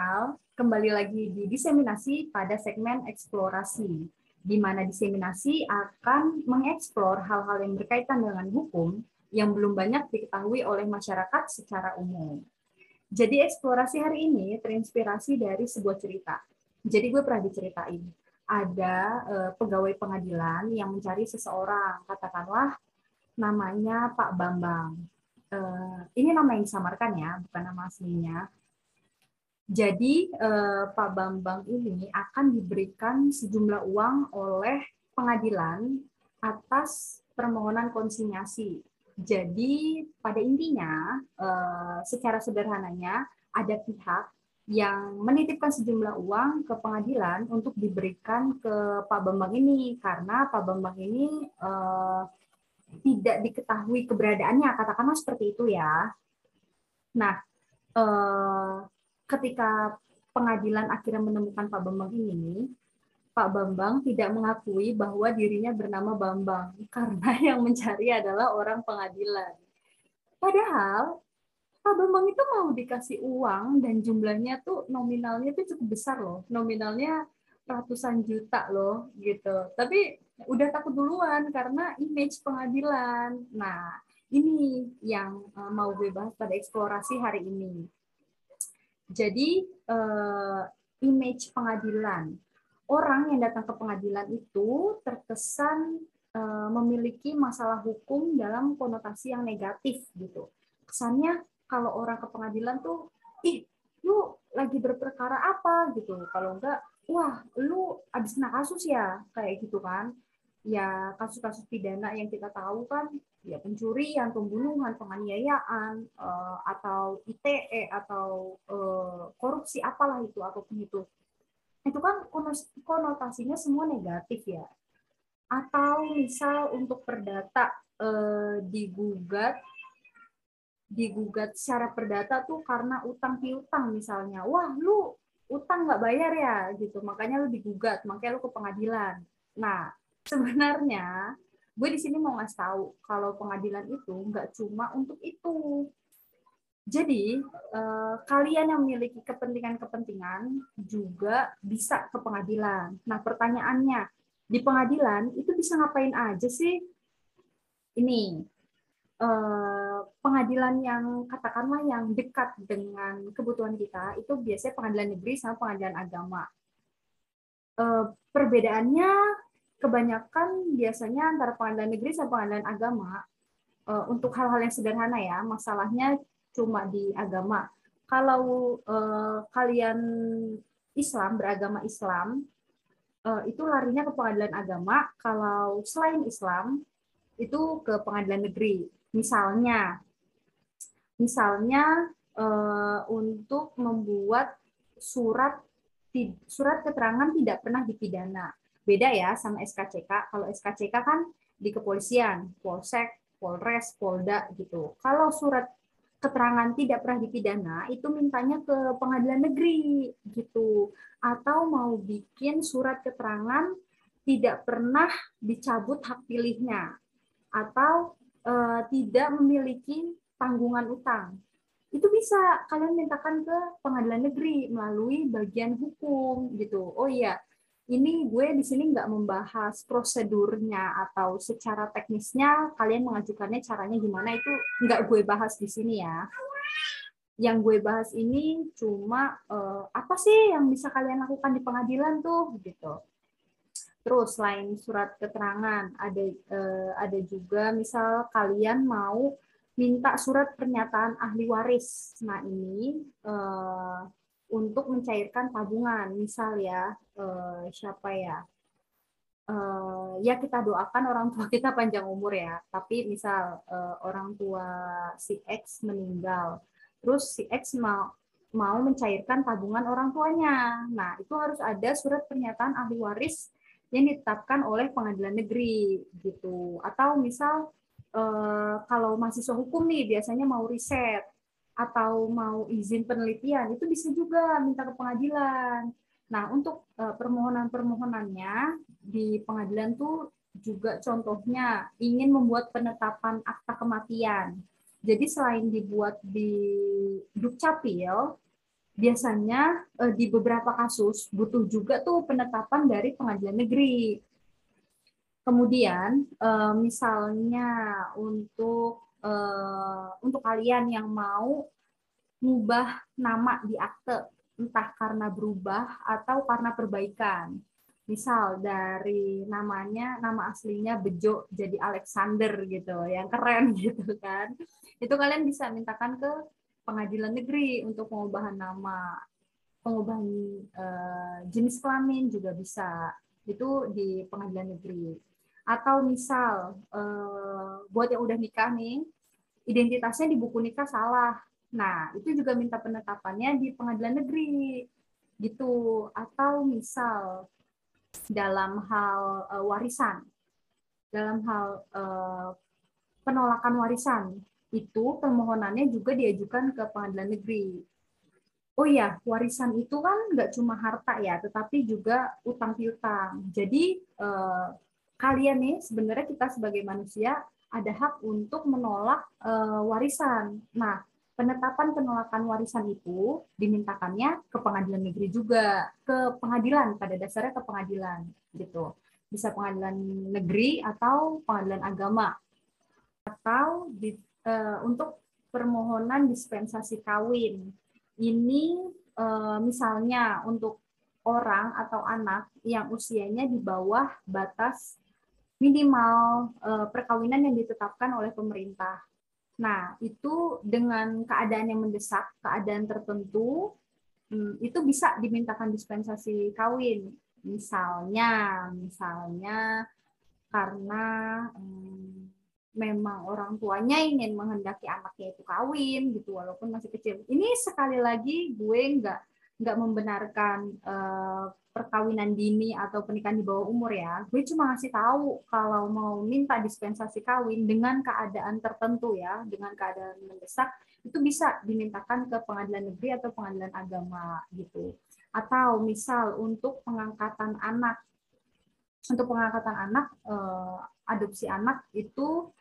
Al. Kembali lagi di diseminasi pada segmen eksplorasi, di mana diseminasi akan mengeksplor hal-hal yang berkaitan dengan hukum yang belum banyak diketahui oleh masyarakat secara umum. Jadi eksplorasi hari ini terinspirasi dari sebuah cerita. Jadi gue pernah diceritain, ada uh, pegawai pengadilan yang mencari seseorang, katakanlah namanya Pak Bambang. Uh, ini nama yang disamarkan ya, bukan nama aslinya. Jadi eh, Pak Bambang ini akan diberikan sejumlah uang oleh pengadilan atas permohonan konsinyasi. Jadi pada intinya, eh, secara sederhananya ada pihak yang menitipkan sejumlah uang ke pengadilan untuk diberikan ke Pak Bambang ini karena Pak Bambang ini eh, tidak diketahui keberadaannya, katakanlah seperti itu ya. Nah, eh, ketika pengadilan akhirnya menemukan Pak Bambang ini, Pak Bambang tidak mengakui bahwa dirinya bernama Bambang karena yang mencari adalah orang pengadilan. Padahal Pak Bambang itu mau dikasih uang dan jumlahnya tuh nominalnya tuh cukup besar loh. Nominalnya ratusan juta loh gitu. Tapi udah takut duluan karena image pengadilan. Nah, ini yang eh, mau gue bahas pada eksplorasi hari ini. Jadi uh, image pengadilan orang yang datang ke pengadilan itu terkesan uh, memiliki masalah hukum dalam konotasi yang negatif gitu. Kesannya kalau orang ke pengadilan tuh, ih, lu lagi berperkara apa gitu. Kalau enggak, wah, lu abis kena kasus ya, kayak gitu kan. Ya kasus-kasus pidana yang kita tahu kan ya pencurian, pembunuhan, penganiayaan uh, atau ITE atau uh, korupsi apalah itu apa pun itu. Itu kan konotasinya semua negatif ya. Atau misal untuk perdata uh, digugat digugat secara perdata tuh karena utang piutang misalnya. Wah, lu utang nggak bayar ya gitu. Makanya lu digugat, makanya lu ke pengadilan. Nah, sebenarnya gue di sini mau ngasih tahu kalau pengadilan itu nggak cuma untuk itu. Jadi eh, kalian yang memiliki kepentingan-kepentingan juga bisa ke pengadilan. Nah pertanyaannya di pengadilan itu bisa ngapain aja sih? Ini eh, pengadilan yang katakanlah yang dekat dengan kebutuhan kita itu biasanya pengadilan negeri sama pengadilan agama. Eh, perbedaannya kebanyakan biasanya antara pengadilan negeri sama pengadilan agama uh, untuk hal-hal yang sederhana ya masalahnya cuma di agama. Kalau uh, kalian Islam beragama Islam uh, itu larinya ke pengadilan agama. Kalau selain Islam itu ke pengadilan negeri. Misalnya misalnya uh, untuk membuat surat surat keterangan tidak pernah dipidana Beda ya sama SKCK. Kalau SKCK kan di kepolisian, polsek, polres, polda gitu. Kalau surat keterangan tidak pernah dipidana itu mintanya ke pengadilan negeri gitu atau mau bikin surat keterangan tidak pernah dicabut hak pilihnya atau e, tidak memiliki tanggungan utang itu bisa kalian mintakan ke pengadilan negeri melalui bagian hukum gitu oh iya ini gue di sini nggak membahas prosedurnya atau secara teknisnya kalian mengajukannya caranya gimana itu nggak gue bahas di sini ya. Yang gue bahas ini cuma uh, apa sih yang bisa kalian lakukan di pengadilan tuh gitu. Terus selain surat keterangan ada uh, ada juga misal kalian mau minta surat pernyataan ahli waris. Nah ini uh, untuk mencairkan tabungan. Misal ya, eh, siapa ya? Eh, ya kita doakan orang tua kita panjang umur ya. Tapi misal eh, orang tua si X meninggal, terus si X mau mau mencairkan tabungan orang tuanya. Nah, itu harus ada surat pernyataan ahli waris yang ditetapkan oleh pengadilan negeri gitu. Atau misal eh, kalau mahasiswa hukum nih biasanya mau riset atau mau izin penelitian itu bisa juga minta ke pengadilan. Nah, untuk uh, permohonan-permohonannya di pengadilan tuh juga contohnya ingin membuat penetapan akta kematian. Jadi selain dibuat di Dukcapil, biasanya uh, di beberapa kasus butuh juga tuh penetapan dari pengadilan negeri. Kemudian uh, misalnya untuk uh, untuk kalian yang mau mengubah nama di akte entah karena berubah atau karena perbaikan. Misal dari namanya nama aslinya Bejo jadi Alexander gitu, yang keren gitu kan. Itu kalian bisa mintakan ke pengadilan negeri untuk pengubahan nama, pengubahan uh, jenis kelamin juga bisa. Itu di pengadilan negeri. Atau misal uh, buat yang udah nikah nih, identitasnya di buku nikah salah. Nah, itu juga minta penetapannya di pengadilan negeri. Gitu. Atau misal dalam hal uh, warisan. Dalam hal uh, penolakan warisan itu permohonannya juga diajukan ke pengadilan negeri. Oh iya, warisan itu kan nggak cuma harta ya, tetapi juga utang piutang. Jadi eh, kalian nih sebenarnya kita sebagai manusia ada hak untuk menolak eh, warisan. Nah, penetapan penolakan warisan itu dimintakannya ke pengadilan negeri juga, ke pengadilan pada dasarnya ke pengadilan gitu. Bisa pengadilan negeri atau pengadilan agama atau di uh, untuk permohonan dispensasi kawin. Ini uh, misalnya untuk orang atau anak yang usianya di bawah batas minimal uh, perkawinan yang ditetapkan oleh pemerintah. Nah, itu dengan keadaan yang mendesak, keadaan tertentu, hmm, itu bisa dimintakan dispensasi kawin. Misalnya, misalnya karena hmm, memang orang tuanya ingin menghendaki anaknya itu kawin gitu walaupun masih kecil. Ini sekali lagi gue nggak nggak membenarkan uh, perkawinan dini atau pernikahan di bawah umur ya. Gue cuma ngasih tahu kalau mau minta dispensasi kawin dengan keadaan tertentu ya, dengan keadaan mendesak itu bisa dimintakan ke pengadilan negeri atau pengadilan agama gitu. Atau misal untuk pengangkatan anak untuk pengangkatan anak, eh, adopsi anak itu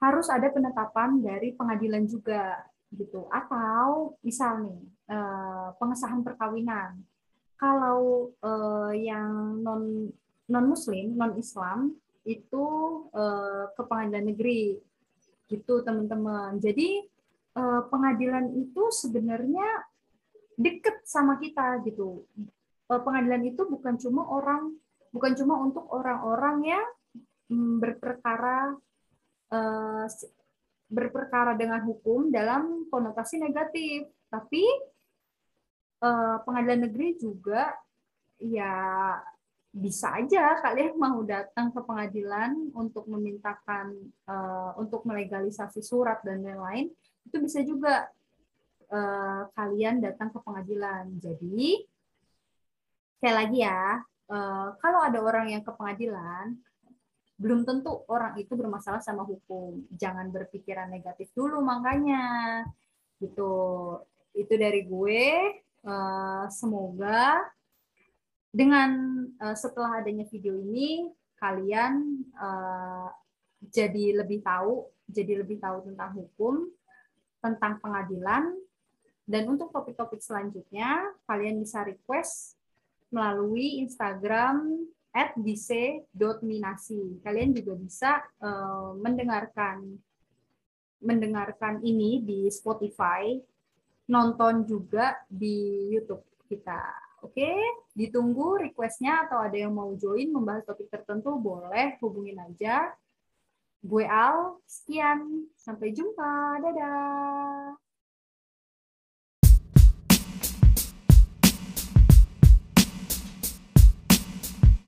harus ada penetapan dari pengadilan juga gitu atau misal nih eh, pengesahan perkawinan kalau eh, yang non non muslim non islam itu eh, ke pengadilan negeri. Gitu teman-teman. Jadi pengadilan itu sebenarnya deket sama kita gitu. Pengadilan itu bukan cuma orang bukan cuma untuk orang-orang yang mm, berperkara uh, berperkara dengan hukum dalam konotasi negatif, tapi uh, pengadilan negeri juga ya bisa aja kalian mau datang ke pengadilan untuk memintakan uh, untuk melegalisasi surat dan lain-lain itu bisa juga uh, kalian datang ke pengadilan jadi sekali lagi ya uh, kalau ada orang yang ke pengadilan belum tentu orang itu bermasalah sama hukum. Jangan berpikiran negatif dulu makanya. Gitu. Itu dari gue. Eh, semoga dengan eh, setelah adanya video ini kalian eh, jadi lebih tahu, jadi lebih tahu tentang hukum, tentang pengadilan, dan untuk topik-topik selanjutnya kalian bisa request melalui Instagram at dc.minasi. Kalian juga bisa uh, mendengarkan mendengarkan ini di Spotify, nonton juga di YouTube kita. Oke, ditunggu requestnya atau ada yang mau join membahas topik tertentu boleh hubungin aja. Gue Al, sekian. Sampai jumpa. Dadah.